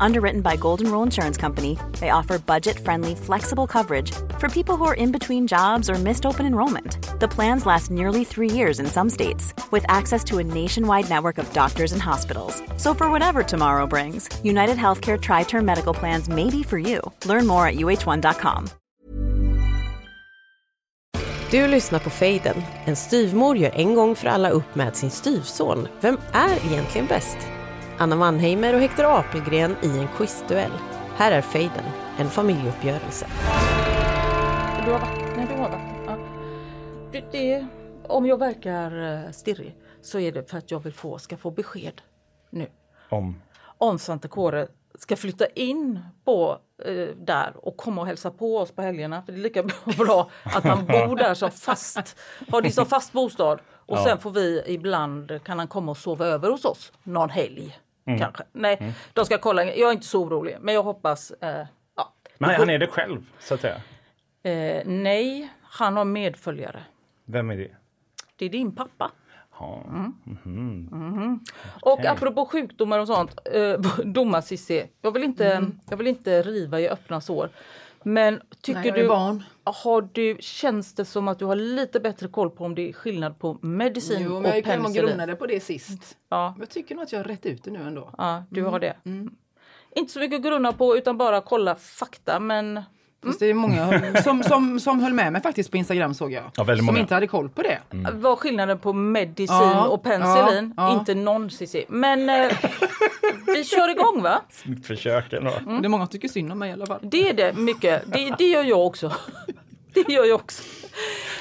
Underwritten by Golden Rule Insurance Company, they offer budget friendly, flexible coverage for people who are in between jobs or missed open enrollment. The plans last nearly three years in some states, with access to a nationwide network of doctors and hospitals. So, for whatever tomorrow brings, United Healthcare Tri Term Medical Plans may be for you. Learn more at uh1.com. Du lyssnar på Fejden. En styvmor gör en gång för alla upp med sin styvson. Vem är egentligen bäst? Anna Mannheimer och Hector Apelgren i en quizduell. Här är Fejden, en familjeuppgörelse. Du har vatten? Nej, du har vatten. Ja. Det, det, om jag verkar eh, stirrig så är det för att jag vill få, ska få besked nu. Om. Om Svante Kåre ska flytta in på eh, där och komma och hälsa på oss på helgerna. För det är lika bra att han bor där som fast, har det som fast bostad. Och Ja. sen får vi ibland, kan han komma och sova över hos oss någon helg. Kanske. Nej, de ska kolla. Jag är inte så orolig, men jag hoppas. Eh, ja. Men han är det själv, så att säga. Eh, nej, han har medföljare. Vem är det? Det är din pappa. Ja. Och apropå sjukdomar och sånt, eh, domar Cissi, jag vill, inte, jag vill inte riva i öppna sår. Men tycker Nej, jag du, van. har du, känns det som att du har lite bättre koll på om det är skillnad på medicin Jo, och men jag kan och penicillin? grunnade på det sist. Ja, Jag tycker nog att jag har rätt ut det nu ändå. ja, du har det. Inte så mycket att grunna på utan bara kolla fakta men Fast det är många som, som, som höll med mig faktiskt på Instagram såg jag. Ja, väldigt som många. inte hade koll på det. vad är skillnaden på medicin Ja, och penicillin? ja, ja. Inte någon Cissi. Men eh, vi kör igång va? Mitt försök ändå. Mm. Det är många som tycker synd om mig i alla fall. Det är det mycket. Det, det gör jag också. Det gör jag också.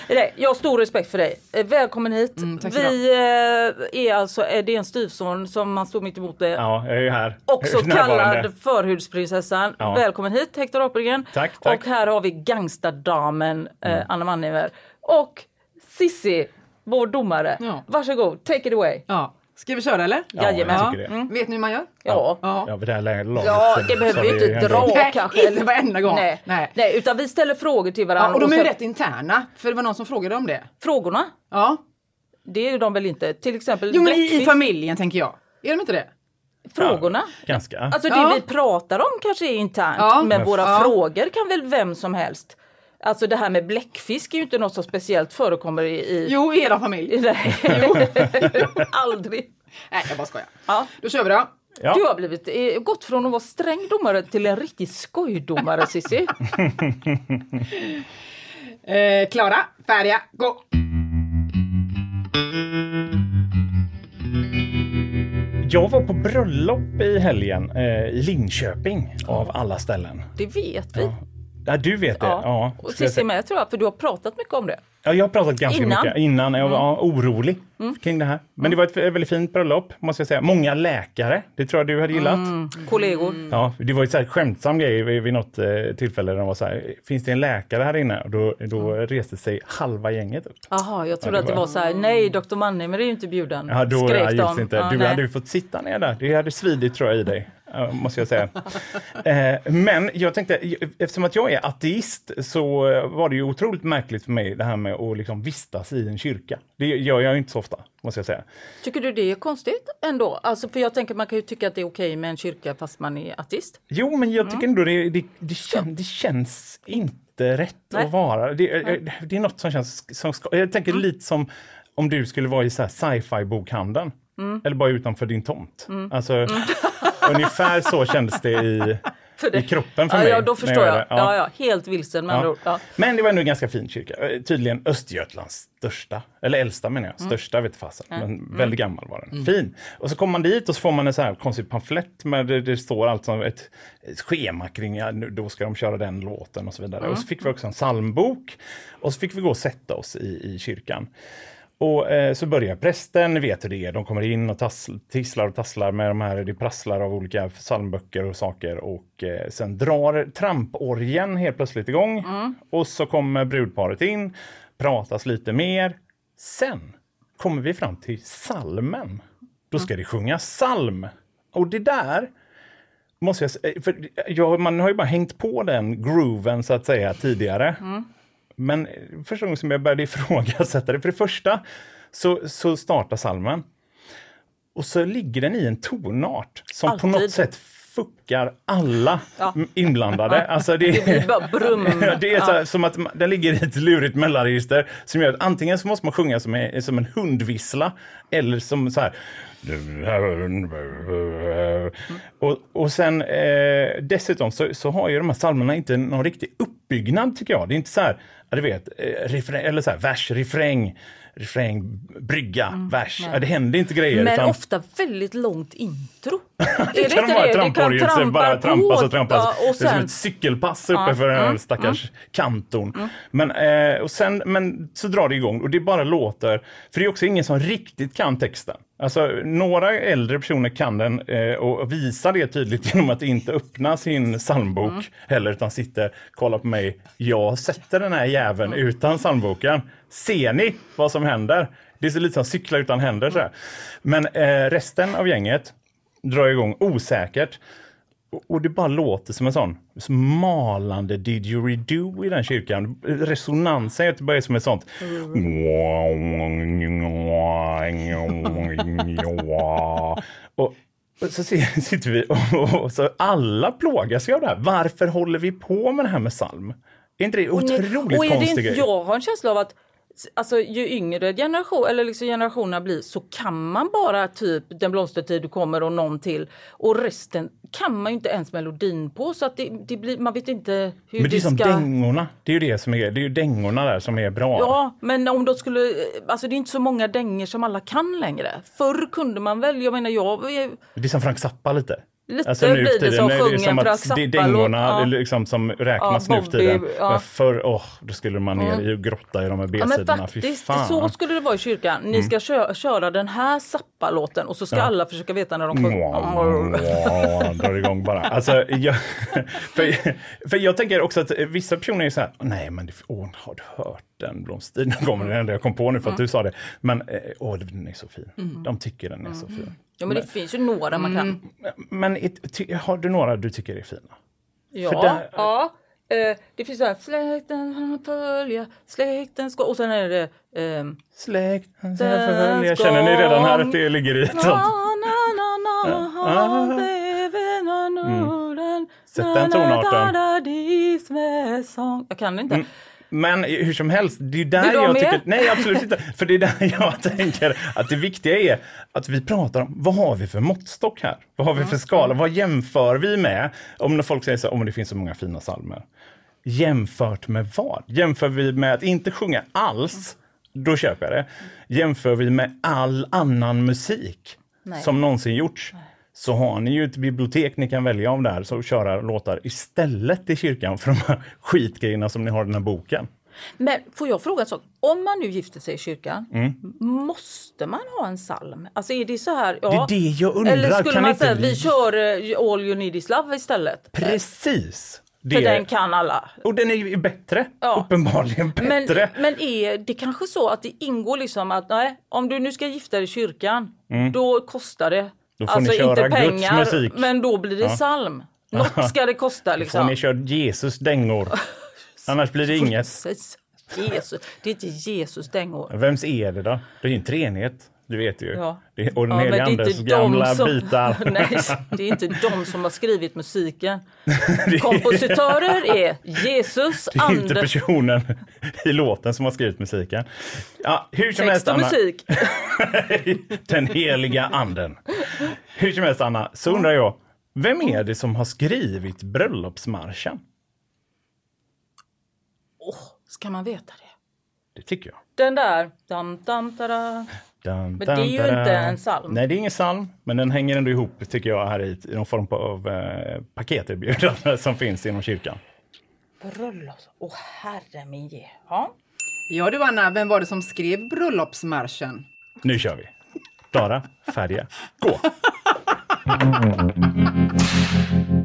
Nej, jag har stor respekt för dig. Eh, Välkommen hit. Mm, Vi eh, är alltså, är det en styvson som man står mitt emot det. Ja, jag är ju här. Också kallad förhudsprinsessan. Ja. Välkommen hit Hector Apelgren. Tack, tack. Och här har vi gangstadamen eh, Mm. Anna Mannheimer. Och Sissi, vår domare. Ja. Varsågod, take it away. Ja. Ska vi köra eller? Ja, Jajamän. jag tycker det. Vet ni hur man gör? Ja. Ja. Ja, vid det här laget Ja, så- det behöver så vi inte ändå- dra Nej, kanske. inte varenda gång. Nej. Nej. Nej, utan vi ställer frågor till varandra. Ja, och de är ju sen- rätt interna, för det var någon som frågade om det. Frågorna, Ja. det är de väl inte. Till exempel Jo men i, i familjen tänker jag. Är de inte det? Frågorna. Ganska. Alltså det Ja. vi pratar om kanske är internt, Ja. men Men våra ja. frågor kan väl vem som helst. Alltså det här med bläckfisk är ju inte något som speciellt förekommer i... i Jo, i era familj. Nej, aldrig. Nej, jag bara skojar. Ja. Då kör vi då. Ja. Du har blivit, eh, gått från att vara sträng domare till en riktig skojdomare Cissi. Eh, klara, färdiga, gå! Jag var på bröllop i helgen eh, i Linköping av alla ställen. Det vet vi. Ja, du vet det? Ja. Ja. Och Cissi med tror jag, för du har pratat mycket om det. Ja, jag har pratat ganska Innan? Mm. mycket innan. Jag var ja, orolig kring det här. Men det var ett väldigt fint bröllop, måste jag säga. Många läkare. Det tror jag du hade gillat. Mm. Kollegor. Ja, det var ju så här skämtsam grej vid, vid något eh, tillfälle. Där de var så här, finns det en läkare här inne? Och då, då reste sig halva gänget upp. Jaha, jag trodde Ja, att det det var- så här, nej Dr. Mannheimer är ju inte bjuden. Ja, då Skrek ja, de. gills inte. Ja, du nej. hade ju fått sitta ner där. Det hade svidit tror jag i dig. Eh, Måste jag säga. eh, men jag tänkte, eftersom att jag är ateist så eh, var det ju otroligt märkligt för mig det här med att liksom vistas i en kyrka. Det gör jag ju inte så ofta, måste jag säga. Tycker du det är konstigt ändå? Alltså, för jag tänker man kan ju tycka att det är okej med en kyrka fast man är ateist. Jo, men jag tycker ändå det, det, det, kän, det känns inte rätt Nej. att vara. Det, eh, det är något som känns... Som jag tänker lite som om du skulle vara i sci-fi bokhandeln. Eller bara utanför din tomt. Alltså, ungefär så kändes det i, i kroppen för ja, mig. Ja, då förstår jag. gjorde Ja. Ja, helt vilsen med andra Ja. ord. Ja. Men det var ändå en ganska fin kyrka. Eh, Tydligen Östergötlands största, eller äldsta menar jag. Största vet fasen, men väldigt gammal var den. Fin! Och så kommer man dit och så får man en så här konstig pamflett med det, det står alltså ett, ett schema kring, ja, nu- då ska de köra den låten och så vidare. Och så fick vi också en psalmbok och så fick vi gå och sätta oss i, i kyrkan. Och eh, så börjar prästen, ni vet hur det är, de kommer in och tisslar och tasslar med de här, det prasslar av olika psalmböcker och saker och eh, sen drar tramporgen helt plötsligt igång och så kommer brudparet in, pratas lite mer. Sen kommer vi fram till salmen. Då ska det sjungas psalm. Och det där måste jag säga, för jag, man har ju bara hängt på den grooven så att säga tidigare. Men första gången som jag började ifrågasätta det, för det första så, så startar salmen och så ligger den i en tonart som Alltid. på något sätt fuckar alla Ja. inblandade. Alltså det, Det blir bara brum. det är så här, som att den ligger i ett lurigt mellanregister som gör att antingen så måste man sjunga som, en- som en hundvissla eller som så här och, och sen eh, dessutom så, så har ju de här psalmerna inte någon riktig uppbyggnad tycker jag. Det är inte så här, ja, du vet, eh, refräng, eller så här, vers, refräng, refräng, brygga, vers. Ja, det händer inte grejer. Men utan, ofta väldigt långt intro. är det kan bara det? tramporgelser, trampa bara på, trampas och trampas. och Det är som sen, ett cykelpass uppe Ja, för den här mm, stackars kantorn. Men, eh, och sen, men så drar det igång och det bara låter, för det är också ingen som riktigt kan texten. Alltså några äldre personer kan den eh, och visar det tydligt genom att inte öppna sin psalmbok Mm. heller utan sitter, kollar på mig, jag sätter den här jäveln utan psalmboken. Ser ni vad som händer? Det är så lite som cykla utan händer. Så här. Men eh, resten av gänget drar igång osäkert. Och- det bara låter som en sån malande didgeridoo i den kyrkan. Resonansen är bara som ett sånt. Och och så sitter vi och, och så alla plågas ju av det här. Varför håller vi på med det här med psalm? Är inte det och ni- otroligt och är det konstig inte, grej? Jag har en känsla av att Alltså ju yngre generation, eller liksom generationerna blir så kan man bara typ Den blomstertid du kommer och någon till och resten kan man ju inte ens melodin på så att det, det blir, man vet inte hur Men det är som ska... dängorna. Det är ju det som är, det är ju dängorna där som är bra. Ja, men om de skulle, alltså det är inte så många dänger som alla kan längre. Förr kunde man väl, jag menar jag Det är som Frank Zappa lite. Lite blir det som nu är sjunger som att det dängorna Ja. liksom, som räknas Ja, nu för tiden. ja. Men förr, åh, då skulle man ner i och grotta i de här Ja, B-sidorna. Fy faktiskt, så skulle det vara i kyrkan. Ni ska kö- köra den här Zappa-låten och så ska alla försöka veta när de sjunger. drar igång bara. Alltså, jag, för, för jag tänker också att vissa personer är så här, nej men det, åh, har du hört den blomstertid? Nu kommer enda jag kom på nu för att du sa det. Men eh, åh, den är så fin. De tycker den är så fin. Ja, men det finns ju några man kan. Men ett- ty, har du några du tycker är fina? Ja, där- ja. Eh, det finns så här, släkten följa, släkten ska... Och sen är det... ehm, Släktens Dens förfölja. Känner ni redan här att det ligger i ett na, sånt? na, na, na, baby, na, Norden, Sätt den na, tonarten. Jag kan inte. Men hur som helst, det är där Vill jag tycker... Nej, absolut inte. För det är där jag tänker att det viktiga är att vi pratar om vad har vi för måttstock här? Vad har vi för skala? Vad jämför vi med? Om när folk säger så om det finns så många fina psalmer. Jämfört med vad? Jämför vi med att inte sjunga alls, då köper jag det. Jämför vi med all annan musik Nej. som någonsin gjorts, så har ni ju ett bibliotek ni kan välja av där, så köra låtar istället i kyrkan för de här skitgrejerna som ni har i den här boken. Men får jag fråga en sak? Om man nu gifter sig i kyrkan, Mm. måste man ha en psalm? Alltså är det så här? Ja. Det är det jag undrar. Eller skulle Kan man säga vi- vi kör eh, All you need is love istället? Precis! För Det. den kan alla. Och den är ju bättre. Ja. Uppenbarligen Men, bättre. men är det kanske så att det ingår liksom att nej, om du nu ska gifta dig i kyrkan, då kostar det. Alltså Då får ni köra inte Guds pengar, musik. men då blir det psalm. Något ska det kosta Får liksom. ni köra Jesus dängor. Annars blir det inget. Jesus. Det är inte Jesus dängor. Vems är det då? Det är ju en treenhet. Du vet ju. Ja. Det och den Ja, det inte andes de gamla som- bitar. Nej, det är inte de som har skrivit musiken. Kompositörer är Jesus, Det är inte personen i låten som har skrivit musiken. Ja, hur som helst, text och Anna. musik. Den heliga anden. Hur som helst, Anna, så undrar jag, vem är det som har skrivit bröllopsmarschen? Åh, ska man veta det? Det tycker jag. Den där... Dam, dam, tada. Dun, Men det är ju inte en psalm. Nej, det är ingen psalm, men den hänger ändå ihop, tycker jag, här i, i någon form av eh, paketerbjudande som finns inom kyrkan. Bröllops... Åh, herre min ge. Ja. Ja du Anna, vem var det som skrev bröllopsmarschen? Nu kör vi! Klara, färdiga, gå!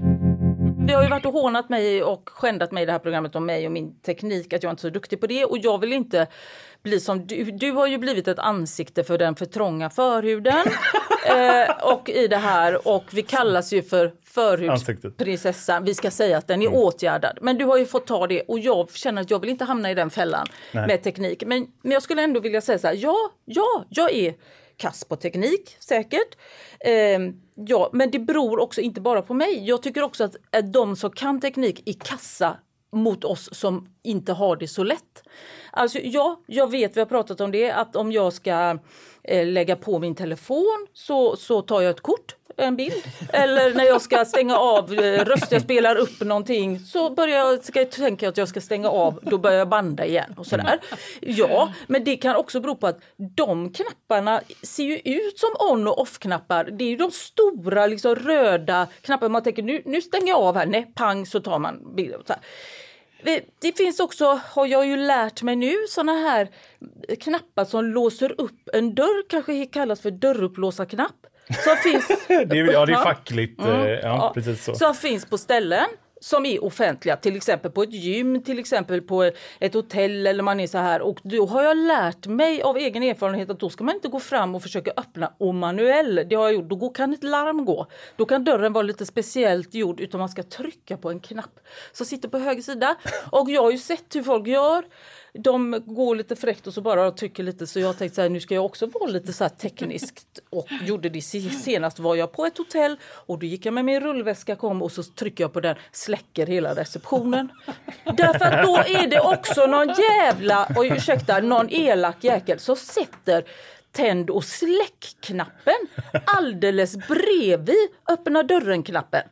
Det har ju varit och hånat mig och skändat mig i det här programmet om mig och min teknik, att jag inte är så duktig på det. Och jag vill inte bli som du. Du har ju blivit ett ansikte för den för trånga förhuden. eh, och i det här, och vi kallas ju för Ansiktet. förhudprinsessan, vi ska säga att den är Mm. åtgärdad. Men du har ju fått ta det och jag känner att jag vill inte hamna i den fällan Nej. med teknik. Men, men jag skulle ändå vilja säga så här, ja, ja, jag är kass på teknik säkert. Eh, ja, men det beror också inte bara på mig. Jag tycker också att, att de som kan teknik är kassa mot oss som inte har det så lätt. Alltså ja, jag vet, vi har pratat om det, att om jag ska eh, lägga på min telefon så, så tar jag ett kort en bild. Eller när jag ska stänga av eh, röst, jag spelar upp någonting så börjar jag, ska jag tänka att jag ska stänga av, då börjar jag banda igen och sådär. Ja, men det kan också bero på att de knapparna ser ju ut som on och off-knappar. Det är ju de stora liksom, röda knapparna. Man tänker nu, nu stänger jag av här, nej, pang så tar man bild. Så här. Det- Det finns också, har jag ju lärt mig nu, såna här knappar som låser upp en dörr, kanske kallas för dörrupplåsarknapp. Som finns, Det är, ja, det är fackligt. eh, Ja, precis så. som finns på ställen som är offentliga, till exempel på ett gym, till exempel på ett hotell eller man är så här. Och då har jag lärt mig av egen erfarenhet att då ska man inte gå fram och försöka öppna och manuell. Det har jag gjort. Då kan ett larm gå. Då kan dörren vara lite speciellt gjord utan man ska trycka på en knapp som sitter på höger sida. Och jag har ju sett hur folk gör. De går lite fräckt och så bara trycker lite så jag tänkte så här, nu ska jag också vara lite så tekniskt och gjorde det se- senast var jag på ett hotell och då gick jag med min rullväska kom och så trycker jag på den släcker hela receptionen. Därför att då är det också någon jävla, oj ursäkta, någon elak jäkel som sätter tänd och släckknappen alldeles bredvid öppna dörren-knappen.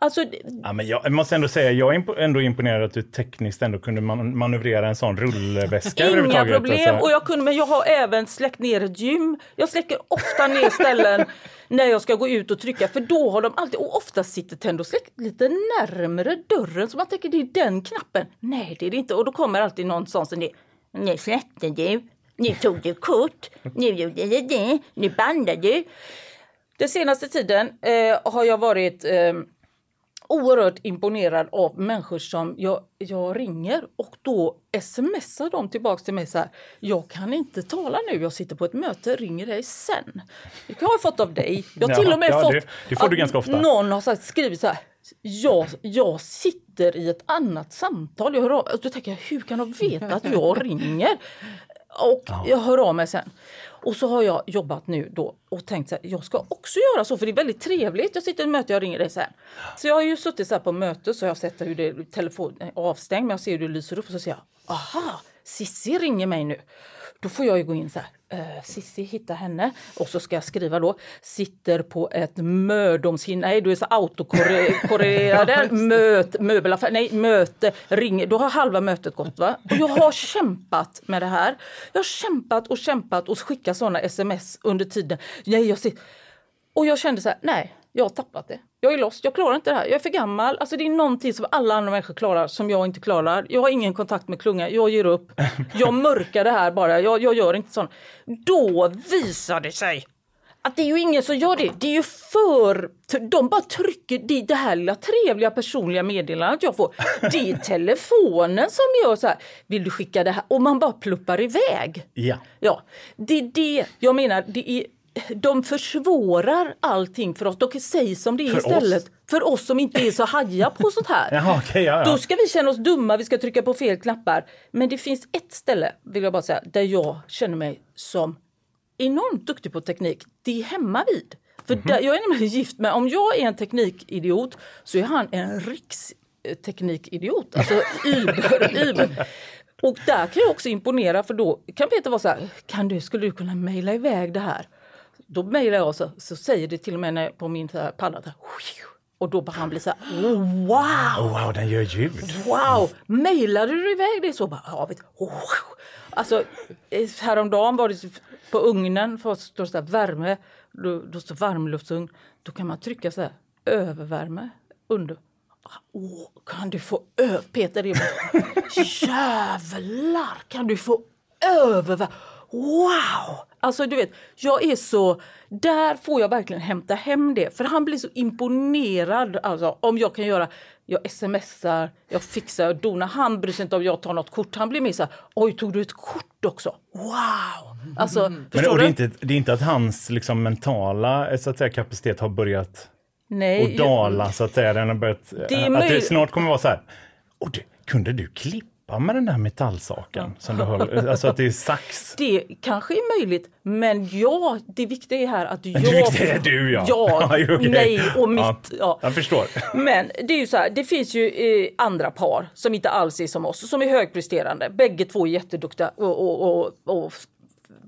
Alltså, Ja, men jag måste ändå säga, jag är ändå imponerad att du tekniskt ändå kunde man manövrera en sån rullväska Inga problem. Alltså. Och jag, kunde, men jag har även släckt ner ett gym. Jag släcker ofta ner ställen när jag ska gå ut och trycka. För då har de alltid, och ofta sitter tänd och släck lite närmre dörren. Så man tänker det är den knappen. Nej det är det inte. Och då kommer alltid någon sån som det. Nu släckte du. Nu tog du kort. Nu gjorde du det. Nu bandade du. Den senaste tiden eh, har jag varit eh, oerhört imponerad av människor som jag, jag ringer och då smsar de tillbaks till mig så här. Jag kan inte tala nu, jag sitter på ett möte, ringer dig sen. Det har jag fått av dig. Jag har till och med ja, fått det- det får du ganska ofta. Någon har sagt, skrivit så här. Jag, jag sitter i ett annat samtal. Jag hör av, då tänker jag, hur kan de veta att jag ringer? Och jag hör av mig sen. Och så har jag jobbat nu då och tänkt här, jag ska också göra så för det är väldigt trevligt. Jag sitter i ett möte, jag ringer dig sen. Så jag har ju suttit så på möte så jag har sett hur det, telefonen är avstängd men jag ser hur det lyser upp och så säger jag, aha, Sissi ringer mig nu. Då får jag ju gå in så här, uh, Sissi hitta henne och så ska jag skriva då, sitter på ett mödomshinna, nej du är så autokorrerad, möt, möbelaffär, nej möte, ringer, då har halva mötet gått va. Och jag har kämpat med det här. Jag har kämpat och kämpat och skickat sådana sms under tiden. Nej, jag ser, och jag kände så här, nej, jag har tappat det. Jag är lost, jag klarar inte det här. Jag är för gammal. Alltså det är någonting som alla andra människor klarar som jag inte klarar. Jag har ingen kontakt med klunga, jag ger upp. Jag mörkar det här bara, jag, jag gör inte sånt. Då visar det sig att det är ju ingen som gör det. Det är ju för... De bara trycker det, det här lilla trevliga personliga meddelandet jag får. Det är telefonen som gör så här. Vill du skicka det här? Och man bara pluppar iväg. Ja. Ja, det är det jag menar. Det är, de försvårar allting för oss. De säger som det är För istället. oss? För oss som inte är så haja på sånt här. Jaha, okej, ja, ja. Då ska vi känna oss dumma, vi ska trycka på fel knappar. Men det finns ett ställe, vill jag bara säga, där jag känner mig som enormt duktig på teknik. Det är hemma vid. För där, jag är nämligen gift med, om jag är en teknikidiot så är han en riksteknikidiot. Alltså Uber, Uber. Och där kan jag också imponera för då kan Peter vara så här, kan du, skulle du kunna mejla iväg det här? Då mejlar jag så, så säger det till och med när, på min så här padda, så här, och då bara han blir så här, oh, wow! Oh, wow, den gör ljud. Wow! Mejlade du iväg det så? Bara, ja, vet, oh. Alltså, eh, häromdagen var det på ugnen, för att stå så här, värme, då, då står varmluftsugn. Då kan man trycka så här, övervärme under. Åh, kan du få ö... Peter, det jävlar kan du få övervärme. Wow! Alltså du vet, jag är så... Där får jag verkligen hämta hem det. För han blir så imponerad alltså, om jag kan göra... Jag smsar, jag fixar, jag donar. Han bryr sig inte om jag tar något kort. Han blir mer så här, oj tog du ett kort också? Wow! Alltså, Men, förstår och du? det, är inte, det är inte att hans liksom, mentala eh, så att säga, kapacitet har börjat Nej, och dala så att säga. Den har börjat, Det att det snart kommer vara så här. Och du, kunde du klippa med den där metallsaken? Som du höll, alltså att det är sax. Det kanske är möjligt, men ja, det viktiga är här att jag... Det viktiga är du ja. Ja, okej. nej och mitt. Ja, Ja. Jag förstår. Men det är ju så här, det finns ju eh, andra par som inte alls är som oss, som är högpresterande. Bägge två är jätteduktiga och, och, och, och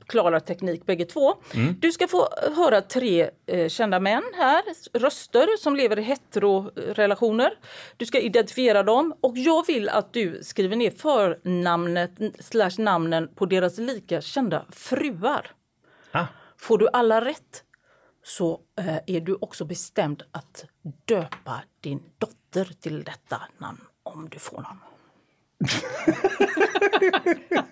klarar teknik bägge två. Du ska få höra tre eh, kända män här, röster som lever i heterorelationer. Du ska identifiera dem och jag vill att du skriver ner förnamnet slash namnen på deras lika kända fruar. Ah. Får du alla rätt så eh, är du också bestämd att döpa din dotter till detta namn om du får någon.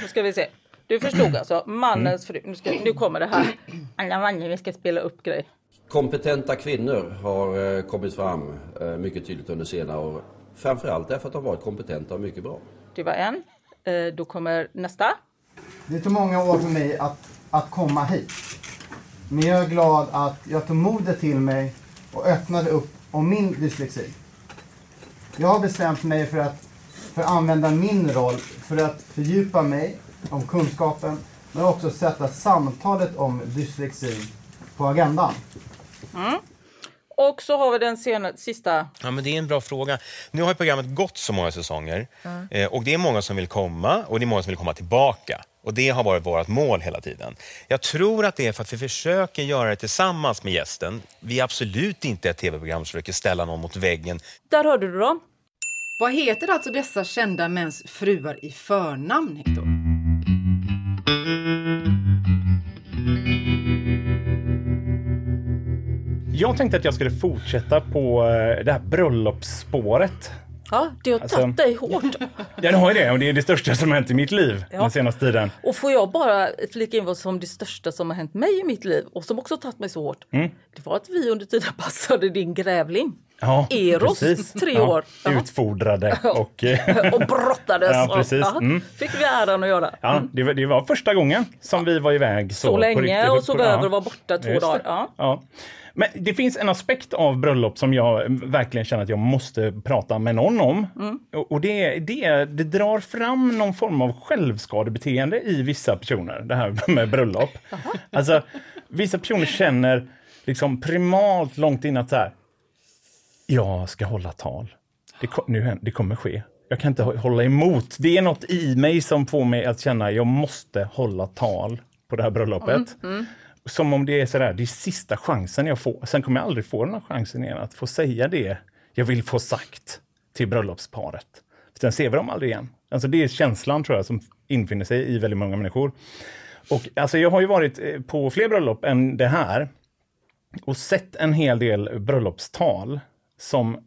Nu ska vi se. Du förstod alltså, mannens fru. Nu, ska, nu kommer det här. Anna Wanne, vi ska spela upp grej. Kompetenta kvinnor har eh, kommit fram eh, mycket tydligt under senare år. Framförallt därför att de varit kompetenta och mycket bra. Det var en. Eh, då kommer nästa. Det tog många år för mig att, att komma hit. Men jag är glad att jag tog modet till mig och öppnade upp om min dyslexi. Jag har bestämt mig för att, för att använda min roll för att fördjupa mig om kunskapen men också sätta samtalet om dyslexi på agendan. Och så har vi den senaste, sista. Ja, men det är en bra fråga. Nu har ju programmet gått så många säsonger eh, och det är många som vill komma och det är många som vill komma tillbaka. Och det har varit vårt mål hela tiden. Jag tror att det är för att vi försöker göra det tillsammans med gästen. Vi är absolut inte ett tv-program som försöker ställa någon mot väggen. Där hörde du dem. Vad heter alltså dessa kända mäns fruar i förnamn, Hector? Jag tänkte att jag skulle fortsätta på eh, det här bröllopsspåret. Ja, det har Alltså- tagit dig hårt. Ja, det har ju det och det är det största som har hänt i mitt liv Ja. den senaste tiden. Och får jag bara flika in vad som det största som har hänt mig i mitt liv och som också tagit mig så hårt. Mm. Det var att vi under tiden passade din grävling. Ja, Eros, precis. tre Ja, år. Jaha. Utfodrade och... eh, och brottades. Ja, och- ja, Mm. Fick vi äran att göra. Ja, det var, det var första gången som vi var iväg så, Så länge riktigt. och På- över ja. och var borta två Just dagar. Ja. Ja. Men det finns en aspekt av bröllop som jag verkligen känner att jag måste prata med någon om. Mm. Och det, det, det drar fram någon form av självskadebeteende i vissa personer, det här med bröllop. Alltså, vissa personer känner liksom primalt långt in att så här, jag ska hålla tal. Det, nu, det kommer ske. Jag kan inte hå- hålla emot. Det är något i mig som får mig att känna jag måste hålla tal på det här bröllopet. Som om det är sådär, det är sista chansen jag får. Sen kommer jag aldrig få den här chansen igen att få säga det jag vill få sagt till bröllopsparet. Sen ser vi dem aldrig igen. Alltså det är känslan tror jag som infinner sig i väldigt många människor. Och alltså jag har ju varit eh, på fler bröllop än det här och sett en hel del bröllopstal som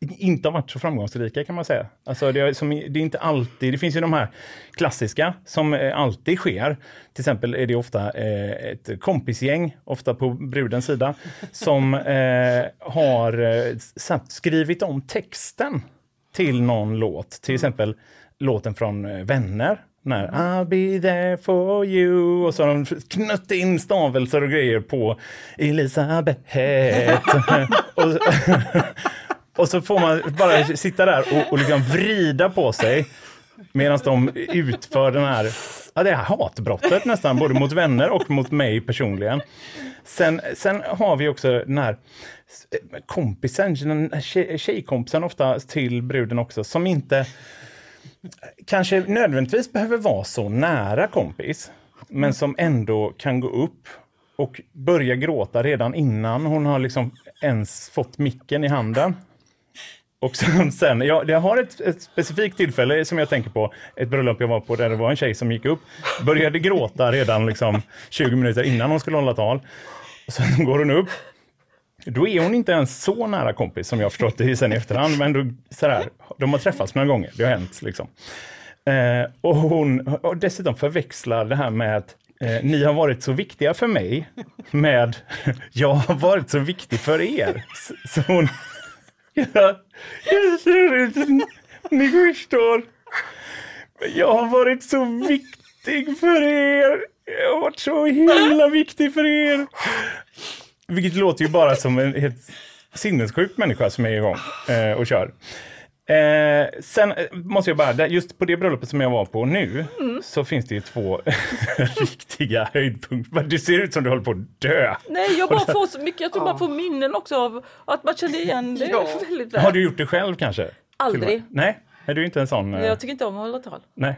inte har varit så framgångsrika kan man säga. Alltså det, är, som, det är inte alltid, det finns ju de här klassiska som eh, alltid sker. Till exempel är det ofta eh, ett kompisgäng, ofta på brudens sida, som eh, har eh, satt, skrivit om texten till någon låt. Till exempel låten från eh, Vänner. När I'll be there for you och så har de knött in stavelser och grejer på Elisabeth. och, och så får man bara sitta där och, och liksom vrida på sig medan de utför den här, ja, det här hatbrottet nästan, både mot vänner och mot mig personligen. Sen, sen har vi också den här kompisen, den tjej, tjejkompisen ofta till bruden också, som inte kanske nödvändigtvis behöver vara så nära kompis, men som ändå kan gå upp och börja gråta redan innan hon har liksom ens fått micken i handen. Och sen, sen jag, jag har ett, ett specifikt tillfälle som jag tänker på, ett bröllop jag var på där det var en tjej som gick upp, började gråta redan liksom 20 minuter innan hon skulle hålla tal. Och sen går hon upp, då är hon inte ens så nära kompis som jag förstått det sen i efterhand, men då, sådär, de har träffats några gånger, det har hänt liksom. Eh, och hon och dessutom förväxlar det här med att eh, ni har varit så viktiga för mig med jag har varit så viktig för er. Så, så hon... Ja, jag tror inte, ni förstår. Jag har varit så viktig för er. Jag har varit så himla viktig för er. Vilket låter ju bara som en helt sinnessjuk människa som är igång eh, och kör. Eh, sen eh, måste jag bara, just på det bröllopet som jag var på nu, Mm. så finns det ju två riktiga höjdpunkter. Du ser ut som du håller på att dö. Nej, jag bara får så mycket, jag tror man får minnen också av att man känner igen det Ja. väldigt väl. Har du gjort det själv kanske? Aldrig. Nej, är du inte en sån? eh, Jag tycker inte om att hålla tal. Nej.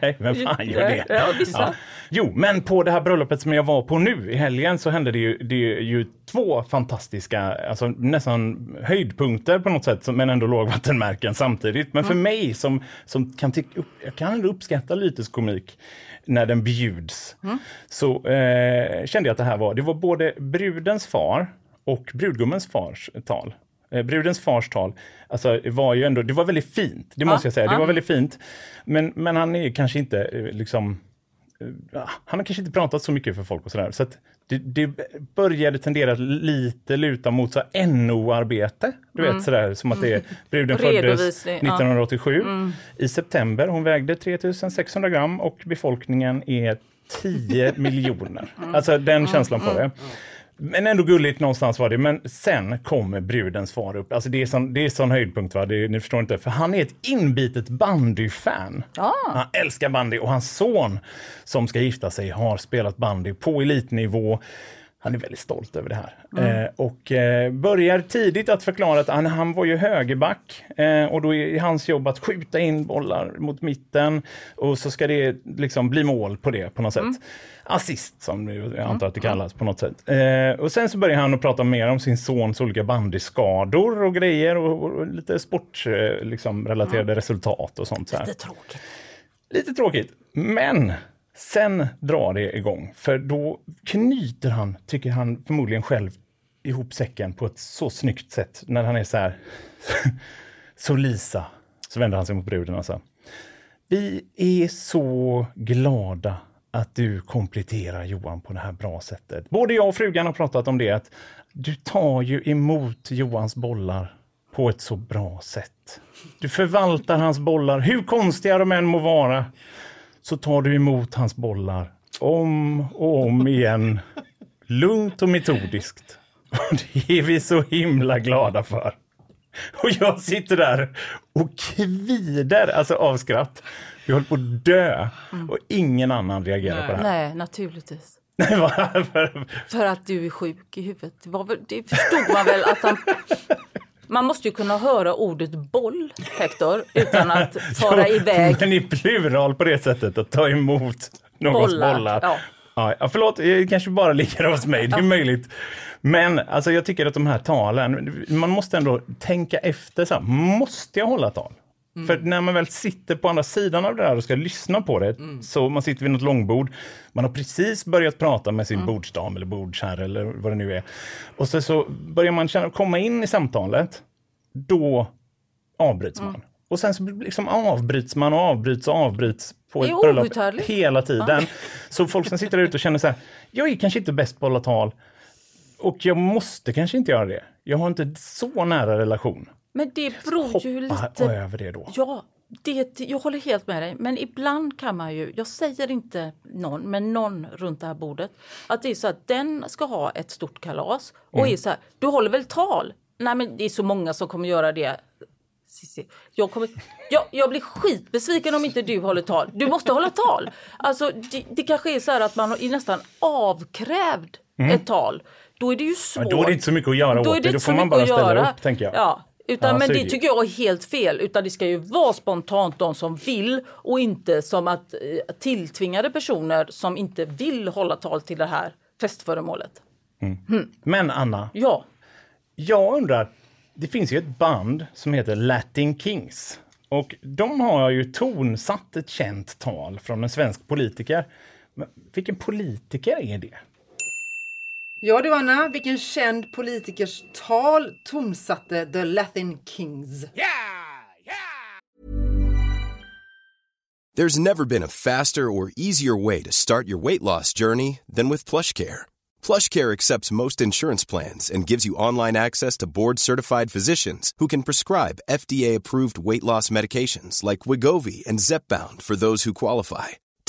Nej, vem fan gör det? Ja, vissa. Jo, men på det här bröllopet som jag var på nu i helgen så hände det ju, det ju två fantastiska, alltså nästan höjdpunkter på något sätt, men ändå lågvattenmärken samtidigt. Men för mig som, som kan tycka, upp, jag kan ändå uppskatta lyteskomik när den bjuds, så eh, kände jag att det här var, det var både brudens far och brudgummens fars tal. Eh, brudens fars tal alltså, var ju ändå, det var väldigt fint, det måste jag säga. Det var väldigt fint. Men, men han är kanske inte eh, liksom Ja, han har kanske inte pratat så mycket för folk och sådär. Så att det, det började tendera lite luta mot så NO-arbete. Du vet sådär som att det är bruden föddes Mm. Redovisning, ja. Mm. 1987 i september. Hon vägde 3600 gram och befolkningen är 10 miljoner. Mm. Alltså den känslan på det. Men ändå gulligt någonstans var det. Men sen kommer brudens far upp. Alltså det är sån, det är sån höjdpunkt. Va? Det, ni förstår inte. För han är ett inbitet bandyfan. Han älskar bandy och hans son som ska gifta sig har spelat bandy på elitnivå. Han är väldigt stolt över det här. Eh, och eh, börjar tidigt att förklara att han, han var ju högerback eh, och då är hans jobb att skjuta in bollar mot mitten och så ska det liksom bli mål på det på något sätt. Assist som jag antar att det kallas på något sätt. Eh, och sen så börjar han att prata mer om sin sons olika bandyskador och grejer och, och lite sportrelaterade liksom, relaterade resultat och sånt. Så är tråkigt. Lite tråkigt, men sen drar det igång. För då knyter han, tycker han förmodligen själv, ihop säcken på ett så snyggt sätt när han är så här. så Lisa, så vänder han sig mot bruden och säger... Vi är så glada att du kompletterar Johan på det här bra sättet. Både jag och frugan har pratat om det, att du tar ju emot Johans bollar på ett så bra sätt. Du förvaltar hans bollar, hur konstiga de än må vara, så tar du emot hans bollar om och om igen. Lugnt och metodiskt. Och det är vi så himla glada för. Och jag sitter där och kvider alltså av skratt. Jag håller på att dö. Och ingen annan reagerar på det här. Nej, naturligtvis. Nej. För att du är sjuk i huvudet. Det, väl, det förstod man väl att han... Man måste ju kunna höra ordet boll, Hector, utan att fara iväg. Men i plural på det sättet, att ta emot någons Bollar, bollar. ja. Ja, ja, förlåt, det kanske bara ligger hos mig, det är möjligt. Men alltså, jag tycker att de här talen, man måste ändå tänka efter. Så här, måste jag hålla tal? Mm. För när man väl sitter på andra sidan av det där och ska lyssna på det, Mm. så man sitter vid något långbord, man har precis börjat prata med sin Mm. bordsdam eller bordsherre eller vad det nu är. Och så, så börjar man känna, komma in i samtalet, då avbryts Mm. man. Och sen så liksom avbryts man och avbryts och avbryts på ett bröllop hela tiden. Så folk som sitter där ute och känner så här, jag är kanske inte bäst på att hålla tal och jag måste kanske inte göra det. Jag har inte så nära relation. Men det beror ju lite... över det då. Ja, det, jag håller helt med dig. Men ibland kan man ju, jag säger inte någon, men någon runt det här bordet, att det är så att den ska ha ett stort kalas och Mm. är så här, du håller väl tal? Nej men det är så många som kommer göra det. Jag, kommer, jag, jag blir skitbesviken om inte du håller tal. Du måste hålla tal. Alltså, det, det kanske är så här att man är nästan avkrävd ett tal. Då är det ju svårt. Men då är det inte så mycket att göra Då åt det. Då får man bara ställa göra. upp, tänker jag. Ja, utan, Ja, men det tycker jag är helt fel. Utan det ska ju vara spontant de som vill och inte som att eh, tilltvingade personer som inte vill hålla tal till det här festföremålet. Men Anna, Ja, jag undrar, det finns ju ett band som heter Latin Kings. Och de har ju tonsatt ett känt tal från en svensk politiker. Men vilken politiker är det? Ja du Anna, vilken känd politikers tal tonsatte The Latin Kings? There's never been a faster or easier way to start your weight loss journey than with PlushCare. PlushCare accepts most insurance plans and gives you online access to board-certified physicians who can prescribe FDA-approved weight loss medications like Wigovi and Zepbound for those who qualify.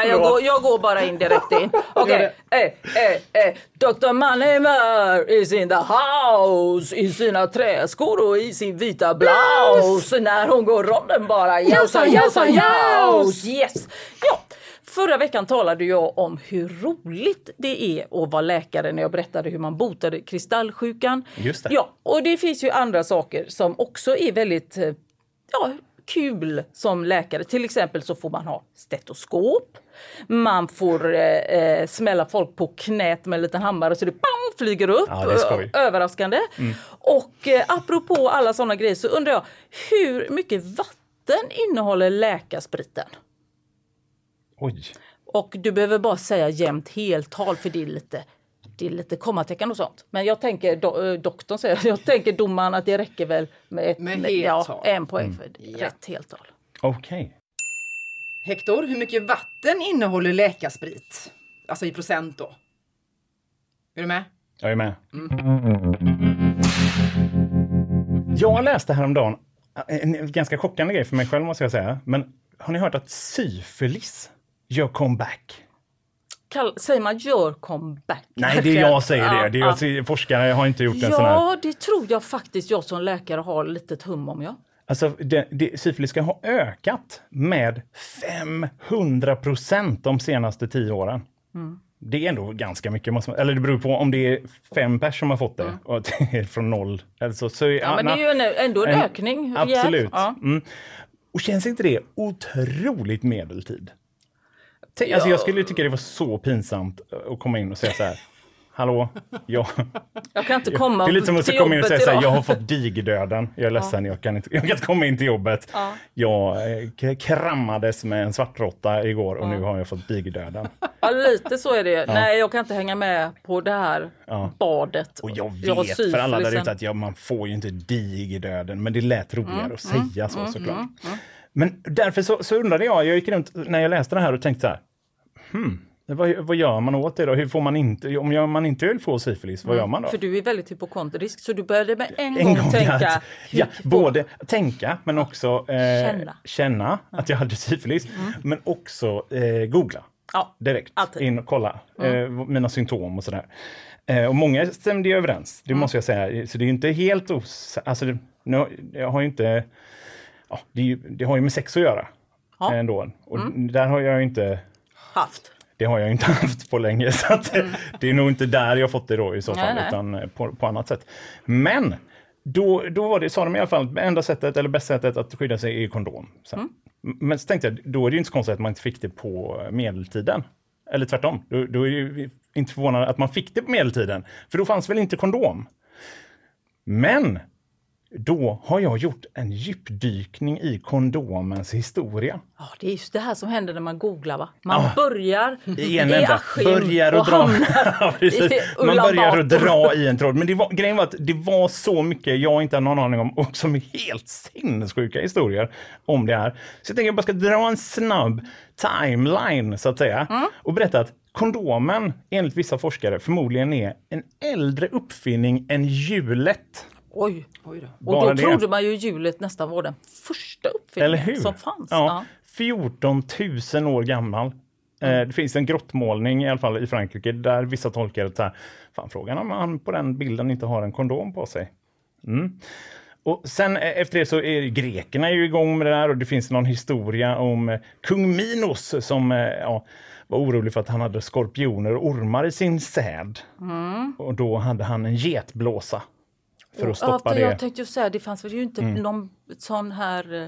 Nej, jag, går, jag går bara in direkt in. Okej. Okay. Eh, eh, eh. Dr. Mannheimer is in the house i sina träskor och i sin vita blouse när hon går ronden bara. Jausa, jausa, jaus! Yes! Ja. Förra veckan talade jag om hur roligt det är att vara läkare när jag berättade hur man botade kristallsjukan. Just det. Ja, och det finns ju andra saker som också är väldigt eh, ja, kul som läkare. Till exempel så får man ha stetoskop. Man får eh, eh, smälla folk på knät med en liten hammare så det bam, flyger upp. Ja, Överraskande. Och eh, apropå alla sådana grejer så undrar jag hur mycket vatten innehåller läkarspriten? Oj. Och du behöver bara säga jämnt heltal för det är lite det är lite kommatecken och sånt. Men jag tänker, do, eh, doktorn säger, jag tänker domaren att det räcker väl med, ett, Med ja, heltal. en poäng för rätt heltal. Okej. Hector, hur mycket vatten innehåller läkarsprit? Alltså i procent då. Är du med? Jag är med. Jag läste häromdagen en ganska chockande grej för mig själv måste jag säga. Men har ni hört att syfilis gör comeback? Kall, säger man gör comeback? Nej, det är jag säger Ja, det. det är, ja. alltså, forskare har inte gjort en sån här... Ja, det tror jag faktiskt jag som läkare har lite hum om. Ja. Alltså, det, det, syfilis ska ha ökat med 500 procent de senaste tio åren. Mm. Det är ändå ganska mycket. Man, eller det beror på om det är fem pers som har fått det och att det från noll. Alltså, så, Mm. Ja, men det är ju en, ändå en, ökning. rejält. Absolut. Ja. Mm. Och känns inte det otroligt medeltid? Tänk, alltså, jag skulle tycka det var så pinsamt att komma in och säga så här. Hallå, jag, Jag kan inte komma det är lite som att komma in och säga så här, jag har fått digerdöden. Jag är ledsen, jag, kan inte, jag kan inte komma in till jobbet. Ja. Jag eh, krammades med en svartråtta igår och nu har jag fått digerdöden. Ja, lite så är det. Nej, jag kan inte hänga med på det här Ja. badet. Och jag vet för alla där ute att ja, man får ju inte digerdöden, men det lät roligare Mm, att säga så såklart. Men därför så, så undrade jag, jag gick runt när jag läste det här och tänkte så här, hmm, vad, vad gör man åt det då? Hur får man inte, om man inte vill få syfilis, vad gör man då? För du är väldigt hypokondrisk så du började med en, en gång, gång tänka. att, ja, både tänka men också eh, Känna. känna, att jag hade syfilis. Men också eh, googla Ja, direkt. alltid. In och kolla eh, mina symptom och sådär. Eh, och många stämde ju överens, det måste jag säga. Så det är inte helt os... Alltså, nu, jag har inte... Ja, det, det har ju med sex att göra. Ja. Ändå. Och där har jag ju inte... haft. Det har jag inte haft på länge. Så att, Det är nog inte där jag fått det då i så Nej, fall, nej. utan eh, på, på annat sätt. Men då, då var det, sa de i alla fall, enda sättet eller bästa sättet att skydda sig är kondom. Så. Mm. Men så tänkte jag, då är det ju inte så konstigt att man inte fick det på medeltiden. Eller tvärtom, då, då är det ju inte förvånande att man fick det på medeltiden. För då fanns väl inte kondom. Men då har jag gjort en djupdykning i kondomens historia. Ja, det är just det här som händer när man googlar. Va? Man börjar i en enda. Askim Börjar och och dra. Ja, Man börjar Bator. dra i en tråd. Men det var, grejen var att det var så mycket jag inte hade någon aning om och som är helt sinnessjuka historier om det här. Så jag tänker jag bara ska dra en snabb timeline så att säga Mm. och berätta att kondomen enligt vissa forskare förmodligen är en äldre uppfinning än hjulet. Oj. Oj då. Och då det. trodde man ju hjulet nästan var den första uppfinningen som fanns. Ja, 14 000 år gammal. Eh, det finns en grottmålning i alla fall i Frankrike där vissa tolkar det så här, fan frågan om han på den bilden inte har en kondom på sig. Mm. Och sen eh, efter det så är grekerna ju igång med det där och det finns någon historia om eh, kung Minos som ja, var orolig för att han hade skorpioner och ormar i sin säd. Och då hade han en getblåsa för att stoppa ja, det. Jag tänkte ju säga, det fanns väl ju inte Mm. någon sån här eh,